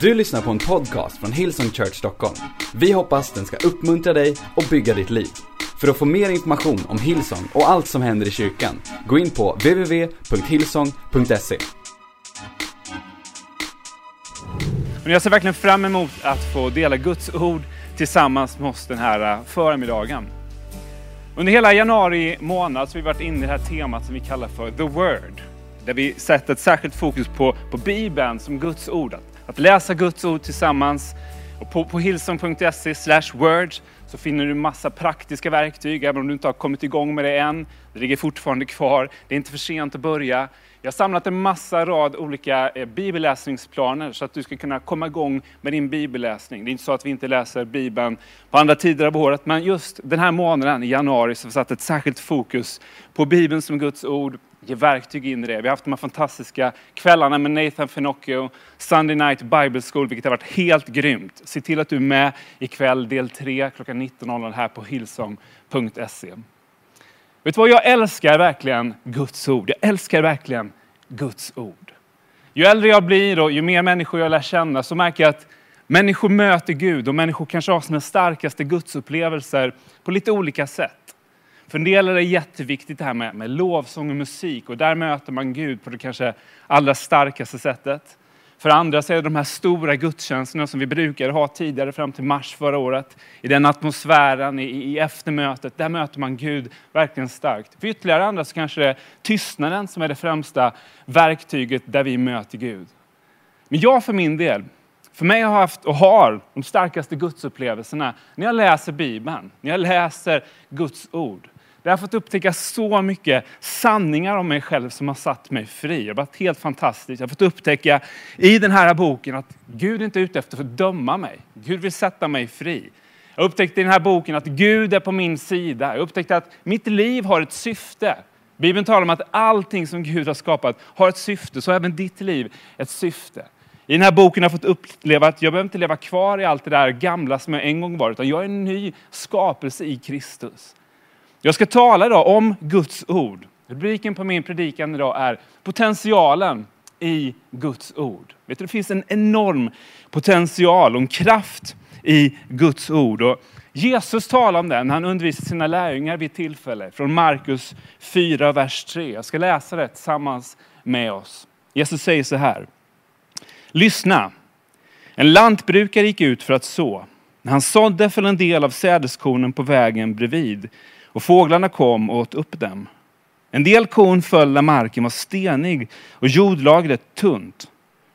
Du lyssnar på en podcast från Hillsong Church Stockholm. Vi hoppas den ska uppmuntra dig och bygga ditt liv. För att få mer information om Hillsong och allt som händer i kyrkan, gå in på www.hillsong.se. Jag ser verkligen fram emot att få dela Guds ord tillsammans med oss den här äh, förmiddagen. Under hela januari månad så har vi varit inne i det här temat som vi kallar för The Word. Där vi sätter ett särskilt fokus på, på Bibeln som Guds ord. Att, att läsa Guds ord tillsammans. Och på, på hillsong.se slash word så finner du massa praktiska verktyg, även om du inte har kommit igång med det än. Det ligger fortfarande kvar. Det är inte för sent att börja. Jag har samlat en massa rad olika eh, bibelläsningsplaner så att du ska kunna komma igång med din bibelläsning. Det är inte så att vi inte läser Bibeln på andra tider av året, men just den här månaden i januari så har vi satt ett särskilt fokus på Bibeln som Guds ord, ge verktyg in i det. Vi har haft de här fantastiska kvällarna med Nathan Finocchio, Sunday Night Bible School, vilket har varit helt grymt. Se till att du är med ikväll, del 3, klockan 19.00 här på hillsong.se. Vet du vad, jag älskar verkligen Guds ord. Jag älskar verkligen Guds ord. Ju äldre jag blir och ju mer människor jag lär känna så märker jag att människor möter Gud och människor kanske har sina starkaste gudsupplevelser på lite olika sätt. För en del är det jätteviktigt det här med, med lovsång och musik och där möter man Gud på det kanske allra starkaste sättet. För andra så är det de här stora gudstjänsterna som vi brukade ha tidigare fram till mars förra året. I den atmosfären, i, i eftermötet, där möter man Gud verkligen starkt. För ytterligare andra så kanske det är tystnaden som är det främsta verktyget där vi möter Gud. Men jag för min del, för mig har haft och har de starkaste gudsupplevelserna när jag läser Bibeln, när jag läser Guds ord. Där jag har fått upptäcka så mycket sanningar om mig själv som har satt mig fri. Det har varit helt fantastiskt. Jag har fått upptäcka i den här boken att Gud är inte ute efter att döma mig. Gud vill sätta mig fri. Jag upptäckte i den här boken att Gud är på min sida. Jag upptäckte att mitt liv har ett syfte. Bibeln talar om att allting som Gud har skapat har ett syfte, så även ditt liv ett syfte. I den här boken har jag fått uppleva att jag behöver inte leva kvar i allt det där gamla som jag en gång var, utan jag är en ny skapelse i Kristus. Jag ska tala idag om Guds ord. Rubriken på min predikan idag är potentialen i Guds ord. Vet du, det finns en enorm potential och en kraft i Guds ord. Och Jesus talar om den när han undervisar sina lärjungar vid tillfälle. Från Markus 4, vers 3. Jag ska läsa det tillsammans med oss. Jesus säger så här. Lyssna. En lantbrukare gick ut för att så. När han sådde föll en del av sädeskornen på vägen bredvid och fåglarna kom och åt upp dem. En del korn föll där marken var stenig och jordlagret tunt.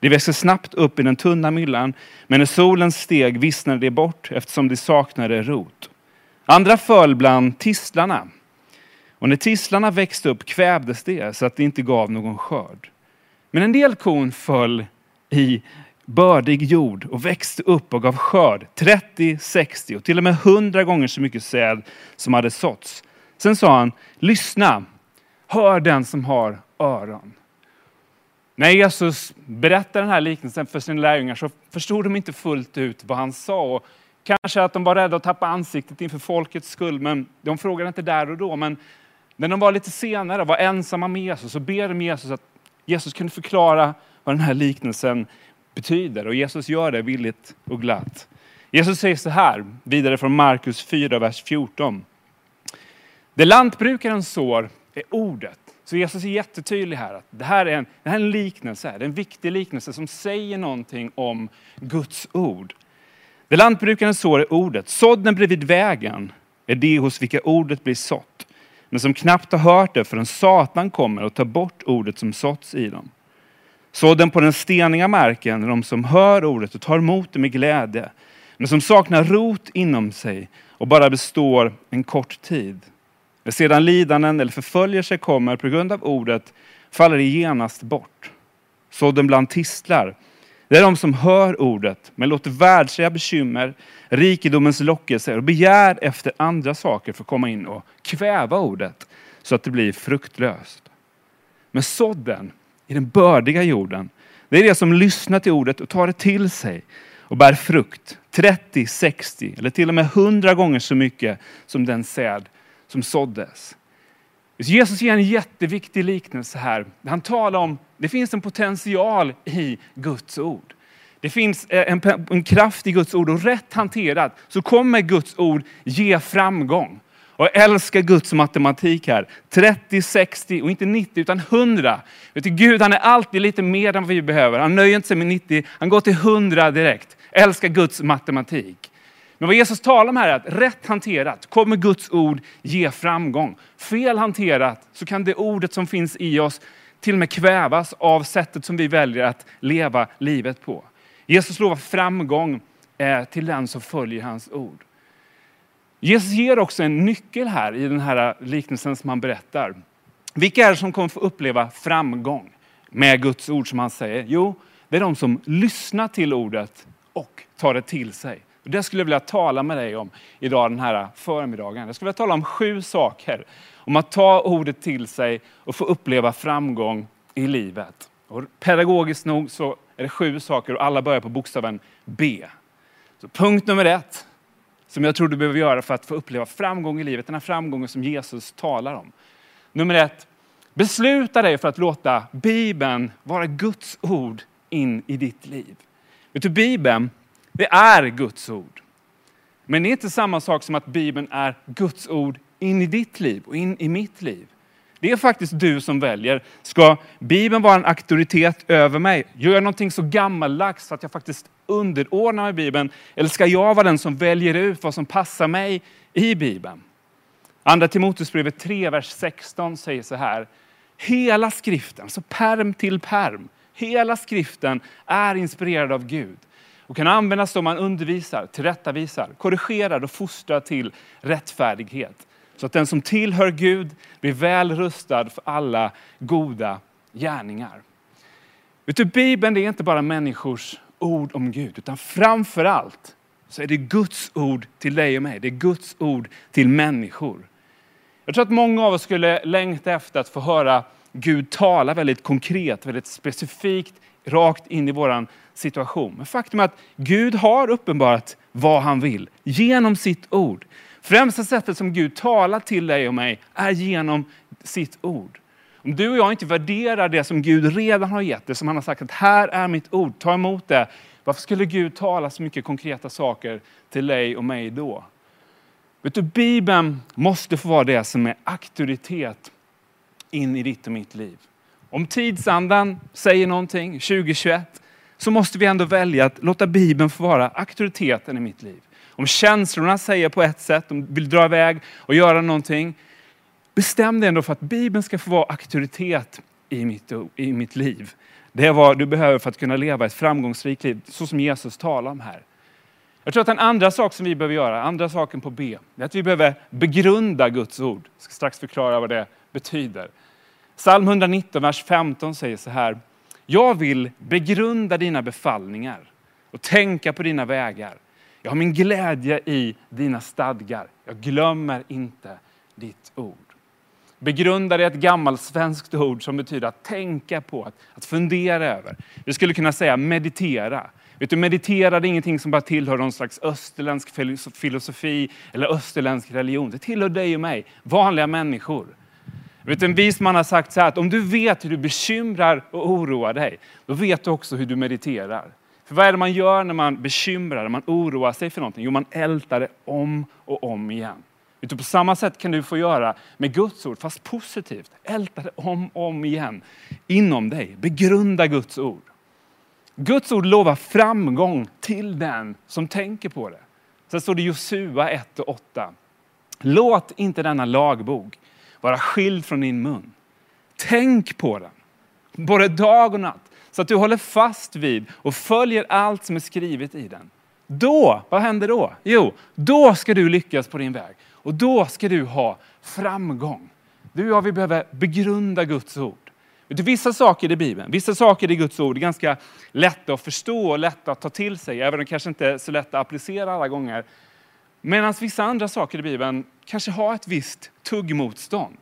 Det växte snabbt upp i den tunna myllan, men när solen steg vissnade det bort eftersom det saknade rot. Andra föll bland tistlarna. Och när tistlarna växte upp kvävdes det så att det inte gav någon skörd. Men en del korn föll i bördig jord och växte upp och gav skörd 30, 60 och till och med 100 gånger så mycket säd som hade såtts. Sen sa han, lyssna, hör den som har öron. När Jesus berättade den här liknelsen för sina lärjungar så förstod de inte fullt ut vad han sa. Och kanske att de var rädda att tappa ansiktet inför folkets skull, men de frågade inte där och då. Men när de var lite senare, var ensamma med Jesus, så ber de Jesus att Jesus kunde förklara vad den här liknelsen betyder. Och Jesus gör det villigt och glatt. Jesus säger så här, vidare från Markus 4, vers 14. Det lantbrukaren sår är ordet. Så Jesus är jättetydlig här att det här är en, det här är en liknelse, det är en viktig liknelse som säger någonting om Guds ord. Det lantbrukaren sår är ordet. Sådden bredvid vägen är det hos vilka ordet blir sått. Men som knappt har hört det förrän Satan kommer och tar bort ordet som såtts i dem. Sådden på den steniga marken är de som hör ordet och tar emot det med glädje, men som saknar rot inom sig och bara består en kort tid. När sedan lidanden eller förföljelse kommer på grund av ordet faller det genast bort. Sådden bland tistlar, det är de som hör ordet, men låter världsliga bekymmer, rikedomens lockelser och begär efter andra saker för att komma in och kväva ordet så att det blir fruktlöst. Men sådden i den bördiga jorden. Det är det som lyssnar till ordet och tar det till sig och bär frukt. 30, 60 eller till och med 100 gånger så mycket som den säd som såddes. Jesus ger en jätteviktig liknelse här. Han talar om, det finns en potential i Guds ord. Det finns eh, en, en kraft i Guds ord och rätt hanterat så kommer Guds ord ge framgång. Och jag älskar Guds matematik här. 30, 60 och inte 90 utan 100. Vet du, Gud han är alltid lite mer än vad vi behöver. Han nöjer inte sig med 90, han går till 100 direkt. Jag älskar Guds matematik. Men vad Jesus talar om här är att rätt hanterat kommer Guds ord ge framgång. Fel hanterat så kan det ordet som finns i oss till och med kvävas av sättet som vi väljer att leva livet på. Jesus lovar framgång eh, till den som följer hans ord. Jesus ger också en nyckel här i den här liknelsen som han berättar. Vilka är det som kommer få uppleva framgång med Guds ord som han säger? Jo, det är de som lyssnar till ordet och tar det till sig. Det skulle jag vilja tala med dig om idag den här förmiddagen. Jag skulle vilja tala om sju saker. Om att ta ordet till sig och få uppleva framgång i livet. Och pedagogiskt nog så är det sju saker och alla börjar på bokstaven B. Så punkt nummer ett, som jag tror du behöver göra för att få uppleva framgång i livet, den här framgången som Jesus talar om. Nummer ett, besluta dig för att låta Bibeln vara Guds ord in i ditt liv. Vet du, Bibeln, det är Guds ord. Men det är inte samma sak som att Bibeln är Guds ord in i ditt liv och in i mitt liv. Det är faktiskt du som väljer. Ska Bibeln vara en auktoritet över mig? Gör jag någonting så gammaldags att jag faktiskt underordnar mig Bibeln? Eller ska jag vara den som väljer ut vad som passar mig i Bibeln? Andra Timoteusbrevet 3, vers 16 säger så här. Hela skriften, så perm till perm, hela skriften är inspirerad av Gud och kan användas då man undervisar, tillrättavisar, korrigerar och fostrar till rättfärdighet. Så att den som tillhör Gud blir väl rustad för alla goda gärningar. Vet du, Bibeln är inte bara människors ord om Gud, utan framför allt så är det Guds ord till dig och mig. Det är Guds ord till människor. Jag tror att många av oss skulle längta efter att få höra Gud tala väldigt konkret, väldigt specifikt, rakt in i vår situation. Men faktum är att Gud har uppenbarat vad han vill genom sitt ord. Främsta sättet som Gud talar till dig och mig är genom sitt ord. Om du och jag inte värderar det som Gud redan har gett det, som han har sagt att här är mitt ord, ta emot det. Varför skulle Gud tala så mycket konkreta saker till dig och mig då? Vet du, Bibeln måste få vara det som är auktoritet in i ditt och mitt liv. Om tidsandan säger någonting 2021 så måste vi ändå välja att låta Bibeln få vara auktoriteten i mitt liv. Om känslorna säger på ett sätt, de vill dra iväg och göra någonting. Bestäm dig ändå för att Bibeln ska få vara auktoritet i mitt, i mitt liv. Det är vad du behöver för att kunna leva ett framgångsrikt liv, så som Jesus talar om här. Jag tror att den andra sak som vi behöver göra, andra saken på B, är att vi behöver begrunda Guds ord. Jag ska strax förklara vad det betyder. Psalm 119, vers 15 säger så här. Jag vill begrunda dina befallningar och tänka på dina vägar. Jag har min glädje i dina stadgar. Jag glömmer inte ditt ord. Begrunda är ett gammalt svenskt ord som betyder att tänka på, att, att fundera över. Vi skulle kunna säga meditera. Vet du, meditera är ingenting som bara tillhör någon slags österländsk filosofi eller österländsk religion. Det tillhör dig och mig, vanliga människor. Vet, en vis man har sagt så här att om du vet hur du bekymrar och oroar dig, då vet du också hur du mediterar. För vad är det man gör när man bekymrar, när man oroar sig för någonting? Jo, man ältar det om och om igen. Utan på samma sätt kan du få göra med Guds ord, fast positivt. Älta det om och om igen inom dig. Begrunda Guds ord. Guds ord lovar framgång till den som tänker på det. Sen står det Josua 1 och 8. Låt inte denna lagbok vara skild från din mun. Tänk på den, både dag och natt, så att du håller fast vid och följer allt som är skrivet i den. Då, vad händer då? Jo, då ska du lyckas på din väg och då ska du ha framgång. Du och jag, vi behöver begrunda Guds ord. Vissa saker i Bibeln, vissa saker i Guds ord är ganska lätta att förstå och lätta att ta till sig, även om de kanske inte är så lätta att applicera alla gånger. Medan vissa andra saker i Bibeln kanske har ett visst tuggmotstånd.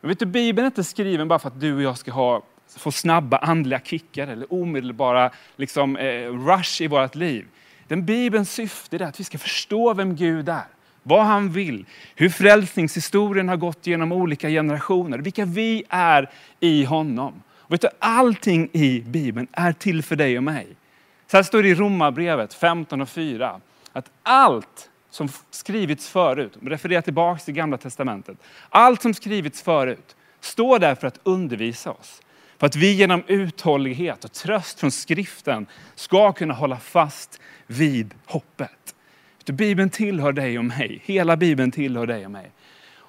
Men vet du, Bibeln är inte skriven bara för att du och jag ska ha, få snabba andliga kickar eller omedelbara liksom, eh, rush i vårt liv. Den Bibelns syfte är att vi ska förstå vem Gud är, vad han vill, hur frälsningshistorien har gått genom olika generationer, vilka vi är i honom. Och vet du, allting i Bibeln är till för dig och mig. Så här står det i Romarbrevet 15 och 4. Att allt som skrivits förut, refererar tillbaka till gamla testamentet. Allt som skrivits förut står där för att undervisa oss. För att vi genom uthållighet och tröst från skriften ska kunna hålla fast vid hoppet. Bibeln tillhör dig och mig. Hela Bibeln tillhör dig och mig.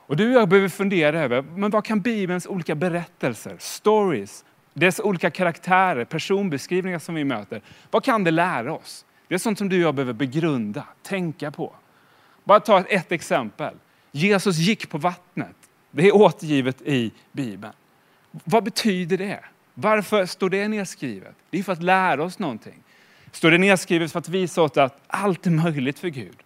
Och du och jag behöver fundera över, men vad kan Bibelns olika berättelser, stories, dess olika karaktärer, personbeskrivningar som vi möter, vad kan det lära oss? Det är sånt som du och jag behöver begrunda, tänka på. Bara ta ett exempel. Jesus gick på vattnet. Det är återgivet i Bibeln. Vad betyder det? Varför står det nedskrivet? Det är för att lära oss någonting. Står det nedskrivet för att visa oss att allt är möjligt för Gud?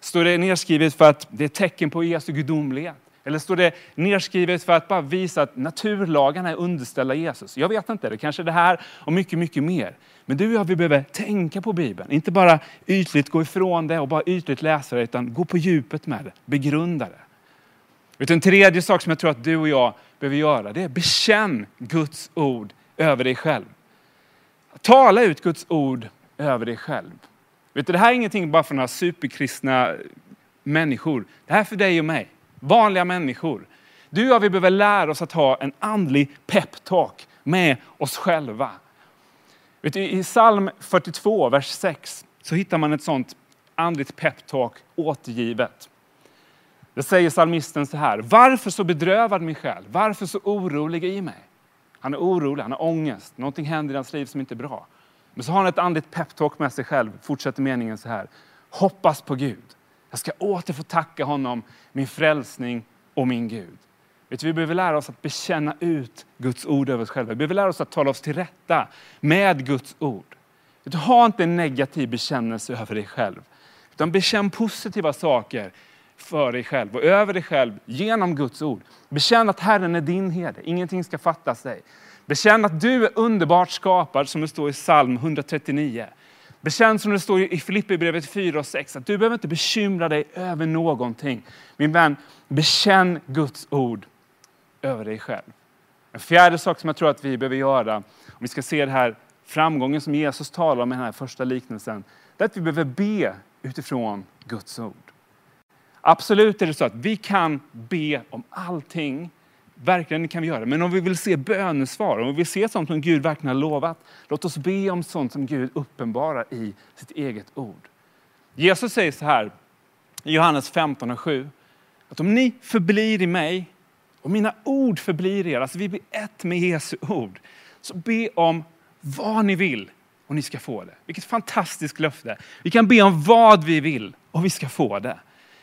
Står det nedskrivet för att det är ett tecken på Jesu gudomlighet? Eller står det nedskrivet för att bara visa att naturlagarna är underställda Jesus? Jag vet inte, det kanske är det här och mycket, mycket mer. Men du och jag, vi behöver tänka på Bibeln. Inte bara ytligt gå ifrån det och bara ytligt läsa det, utan gå på djupet med det, begrunda det. Utan en tredje sak som jag tror att du och jag behöver göra, det är bekänn Guds ord över dig själv. Tala ut Guds ord över dig själv. Vet du, det här är ingenting bara för några superkristna människor. Det här är för dig och mig. Vanliga människor. Du och jag, vi behöver lära oss att ha en andlig peptalk med oss själva. Vet du, I psalm 42, vers 6, så hittar man ett sånt andligt peptalk återgivet. Då säger psalmisten så här. Varför så bedrövad min själ? Varför så orolig i mig? Han är orolig, han har ångest. Någonting händer i hans liv som inte är bra. Men så har han ett andligt peptalk med sig själv. Fortsätter meningen så här. Hoppas på Gud. Jag ska åter få tacka honom, min frälsning och min Gud. Vet du, vi behöver lära oss att bekänna ut Guds ord över oss själva. Vi behöver lära oss att tala oss till rätta med Guds ord. Vet du, ha inte en negativ bekännelse över dig själv. Utan bekänn positiva saker för dig själv och över dig själv genom Guds ord. Bekänn att Herren är din herde, ingenting ska fattas dig. Bekänn att du är underbart skapad som det står i psalm 139. Bekänn som det står i Filipperbrevet 4 och 6 att du behöver inte bekymra dig över någonting. Min vän, bekänn Guds ord över dig själv. En fjärde sak som jag tror att vi behöver göra, om vi ska se den här framgången som Jesus talar om i den här första liknelsen, det är att vi behöver be utifrån Guds ord. Absolut är det så att vi kan be om allting. Verkligen kan vi göra Men om vi vill se bönesvar, om vi vill se sånt som Gud verkligen har lovat, låt oss be om sånt som Gud uppenbarar i sitt eget ord. Jesus säger så här i Johannes 15 och 7, att om ni förblir i mig och mina ord förblir er, alltså vi blir ett med Jesu ord, så be om vad ni vill och ni ska få det. Vilket fantastiskt löfte. Vi kan be om vad vi vill och vi ska få det.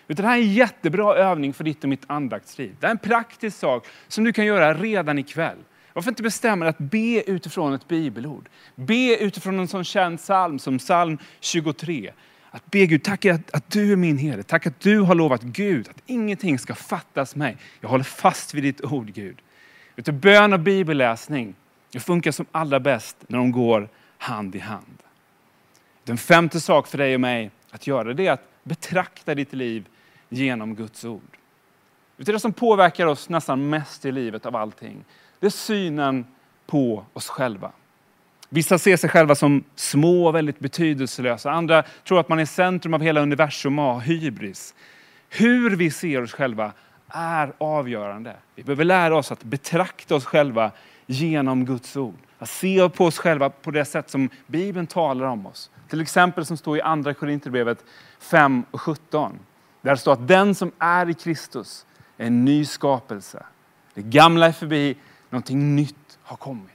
Utan det här är en jättebra övning för ditt och mitt andaktsliv. Det är en praktisk sak som du kan göra redan ikväll. Varför inte bestämma dig att be utifrån ett bibelord? Be utifrån en sån känd psalm som psalm 23. Att be Gud, tack att, att du är min herde. Tack att du har lovat Gud att ingenting ska fattas mig. Jag håller fast vid ditt ord Gud. Utan bön och bibelläsning det funkar som allra bäst när de går hand i hand. Den femte sak för dig och mig att göra det är att betrakta ditt liv genom Guds ord. Det som påverkar oss nästan mest i livet av allting, det är synen på oss själva. Vissa ser sig själva som små och väldigt betydelselösa. Andra tror att man är centrum av hela universum och har hybris. Hur vi ser oss själva är avgörande. Vi behöver lära oss att betrakta oss själva genom Guds ord. Att se på oss själva på det sätt som Bibeln talar om oss. Till exempel som står i andra Korinthierbrevet 5 och 17. Där står att den som är i Kristus är en ny skapelse. Det gamla är förbi, någonting nytt har kommit.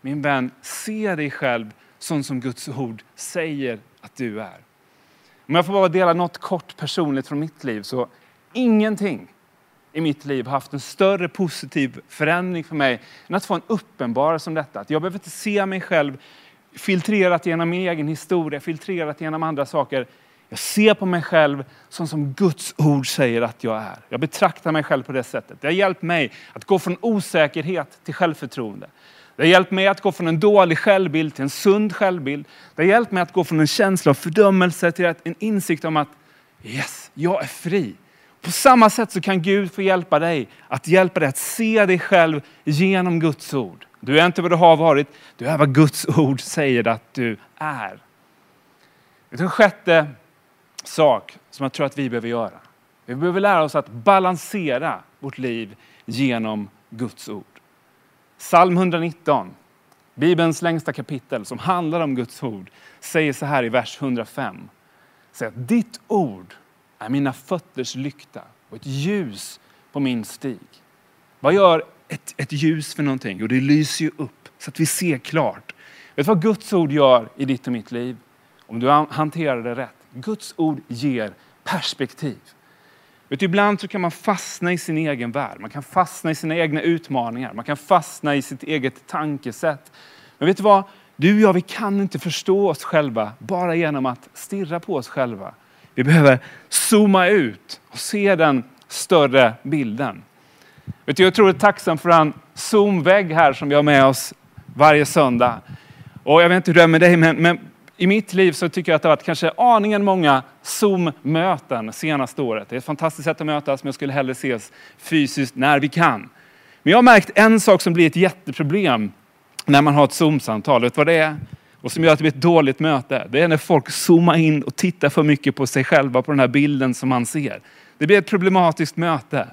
Min vän, se dig själv sån som Guds ord säger att du är. Om jag får bara dela något kort personligt från mitt liv så ingenting i mitt liv har haft en större positiv förändring för mig än att få en uppenbarelse om detta. Att jag behöver inte se mig själv filtrerat genom min egen historia, filtrerat genom andra saker. Jag ser på mig själv som, som Guds ord säger att jag är. Jag betraktar mig själv på det sättet. Det har hjälpt mig att gå från osäkerhet till självförtroende. Det har hjälpt mig att gå från en dålig självbild till en sund självbild. Det har hjälpt mig att gå från en känsla av fördömelse till en insikt om att yes, jag är fri. På samma sätt så kan Gud få hjälpa dig att hjälpa dig att se dig själv genom Guds ord. Du är inte vad du har varit, du är vad Guds ord säger att du är. En sjätte sak som jag tror att vi behöver göra. Vi behöver lära oss att balansera vårt liv genom Guds ord. Psalm 119, Bibelns längsta kapitel som handlar om Guds ord, säger så här i vers 105. Säger att ditt ord är mina fötters lykta och ett ljus på min stig. Vad gör ett, ett ljus för någonting? Jo, det lyser ju upp så att vi ser klart. Vet du vad Guds ord gör i ditt och mitt liv? Om du hanterar det rätt. Guds ord ger perspektiv. Vet du, ibland så kan man fastna i sin egen värld, man kan fastna i sina egna utmaningar, man kan fastna i sitt eget tankesätt. Men vet du vad? Du och jag, vi kan inte förstå oss själva bara genom att stirra på oss själva. Vi behöver zooma ut och se den större bilden. Vet du, jag tror jag är tacksam för en zoomvägg här som vi har med oss varje söndag. Och jag vet inte hur det är med dig, men, men i mitt liv så tycker jag att det har varit kanske aningen många Zoom-möten senaste året. Det är ett fantastiskt sätt att mötas, men jag skulle hellre ses fysiskt när vi kan. Men jag har märkt en sak som blir ett jätteproblem när man har ett Zoom-samtal. Vet du vad det är? Och som gör att det blir ett dåligt möte. Det är när folk zoomar in och tittar för mycket på sig själva, på den här bilden som man ser. Det blir ett problematiskt möte.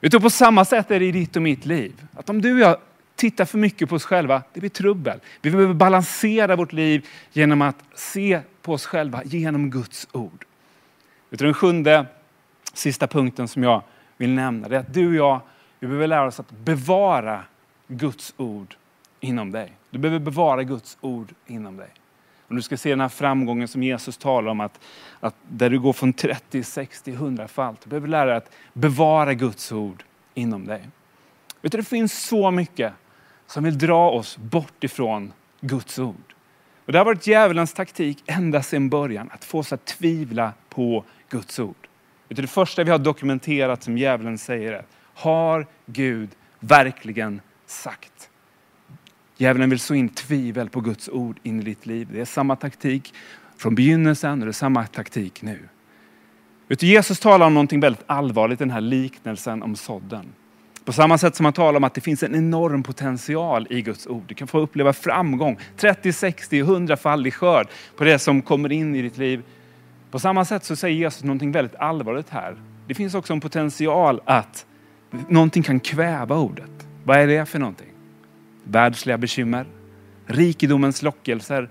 Vet du, på samma sätt är det i ditt och mitt liv. Att om du och jag tittar för mycket på oss själva, det blir trubbel. Vi behöver balansera vårt liv genom att se på oss själva genom Guds ord. Vet den sjunde, sista punkten som jag vill nämna, det är att du och jag, vi behöver lära oss att bevara Guds ord inom dig. Du behöver bevara Guds ord inom dig. Om du ska se den här framgången som Jesus talar om, att, att där du går från 30, 60, 100 fall. Du behöver lära dig att bevara Guds ord inom dig. Vet du, det finns så mycket som vill dra oss bort ifrån Guds ord. Och det har varit djävulens taktik ända sedan början, att få oss att tvivla på Guds ord. Det första vi har dokumenterat som djävulen säger är, har Gud verkligen sagt? Djävulen vill så in tvivel på Guds ord in i ditt liv. Det är samma taktik från begynnelsen och det är samma taktik nu. Vet Jesus talar om något väldigt allvarligt, den här liknelsen om sådden. På samma sätt som man talar om att det finns en enorm potential i Guds ord. Du kan få uppleva framgång, 30, 60, 100 fall i skörd på det som kommer in i ditt liv. På samma sätt så säger Jesus någonting väldigt allvarligt här. Det finns också en potential att någonting kan kväva ordet. Vad är det för någonting? Världsliga bekymmer, rikedomens lockelser,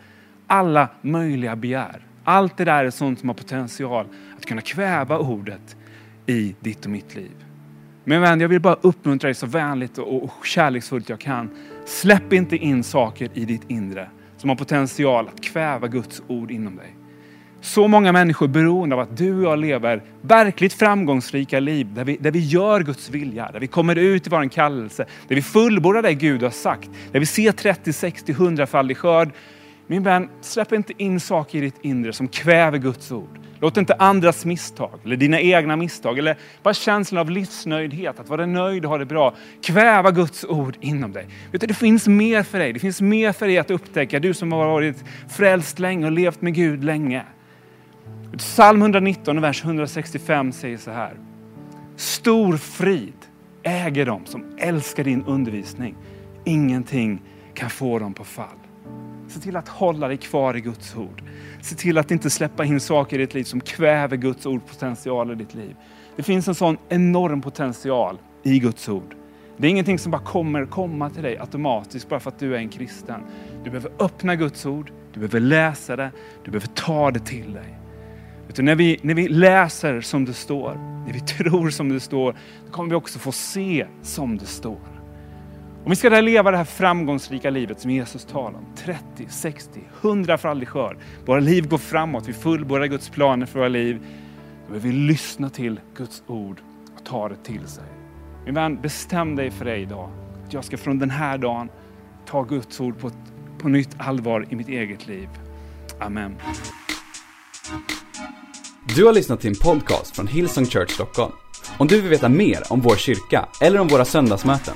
alla möjliga begär. Allt det där är sånt som har potential att kunna kväva ordet i ditt och mitt liv. Men vän, jag vill bara uppmuntra dig så vänligt och kärleksfullt jag kan. Släpp inte in saker i ditt inre som har potential att kväva Guds ord inom dig. Så många människor är beroende av att du och jag lever verkligt framgångsrika liv där vi, där vi gör Guds vilja, där vi kommer ut i vår kallelse, där vi fullbordar det Gud har sagt, där vi ser 30, 60, 100 fall i skörd. Min vän, släpp inte in saker i ditt inre som kväver Guds ord. Låt inte andras misstag eller dina egna misstag eller bara känslan av livsnöjdhet, att vara nöjd och ha det bra, kväva Guds ord inom dig. Vet du, det finns mer för dig. Det finns mer för dig att upptäcka. Du som har varit frälst länge och levt med Gud länge. Psalm 119, vers 165 säger så här. Stor frid äger de som älskar din undervisning. Ingenting kan få dem på fall. Se till att hålla dig kvar i Guds ord. Se till att inte släppa in saker i ditt liv som kväver Guds ordpotential i ditt liv. Det finns en sån enorm potential i Guds ord. Det är ingenting som bara kommer komma till dig automatiskt bara för att du är en kristen. Du behöver öppna Guds ord, du behöver läsa det, du behöver ta det till dig. Du, när, vi, när vi läser som det står, när vi tror som det står, då kommer vi också få se som det står. Om vi ska leva det här framgångsrika livet som Jesus talar om, 30, 60, 100 för aldrig skörd. Våra liv går framåt, vi fullbordar Guds planer för våra liv. Då behöver vi lyssna till Guds ord och ta det till sig. Min vän, bestäm dig för dig idag. Att jag ska från den här dagen ta Guds ord på, på nytt allvar i mitt eget liv. Amen. Du har lyssnat till en podcast från Hillsong Church Stockholm. Om du vill veta mer om vår kyrka eller om våra söndagsmöten,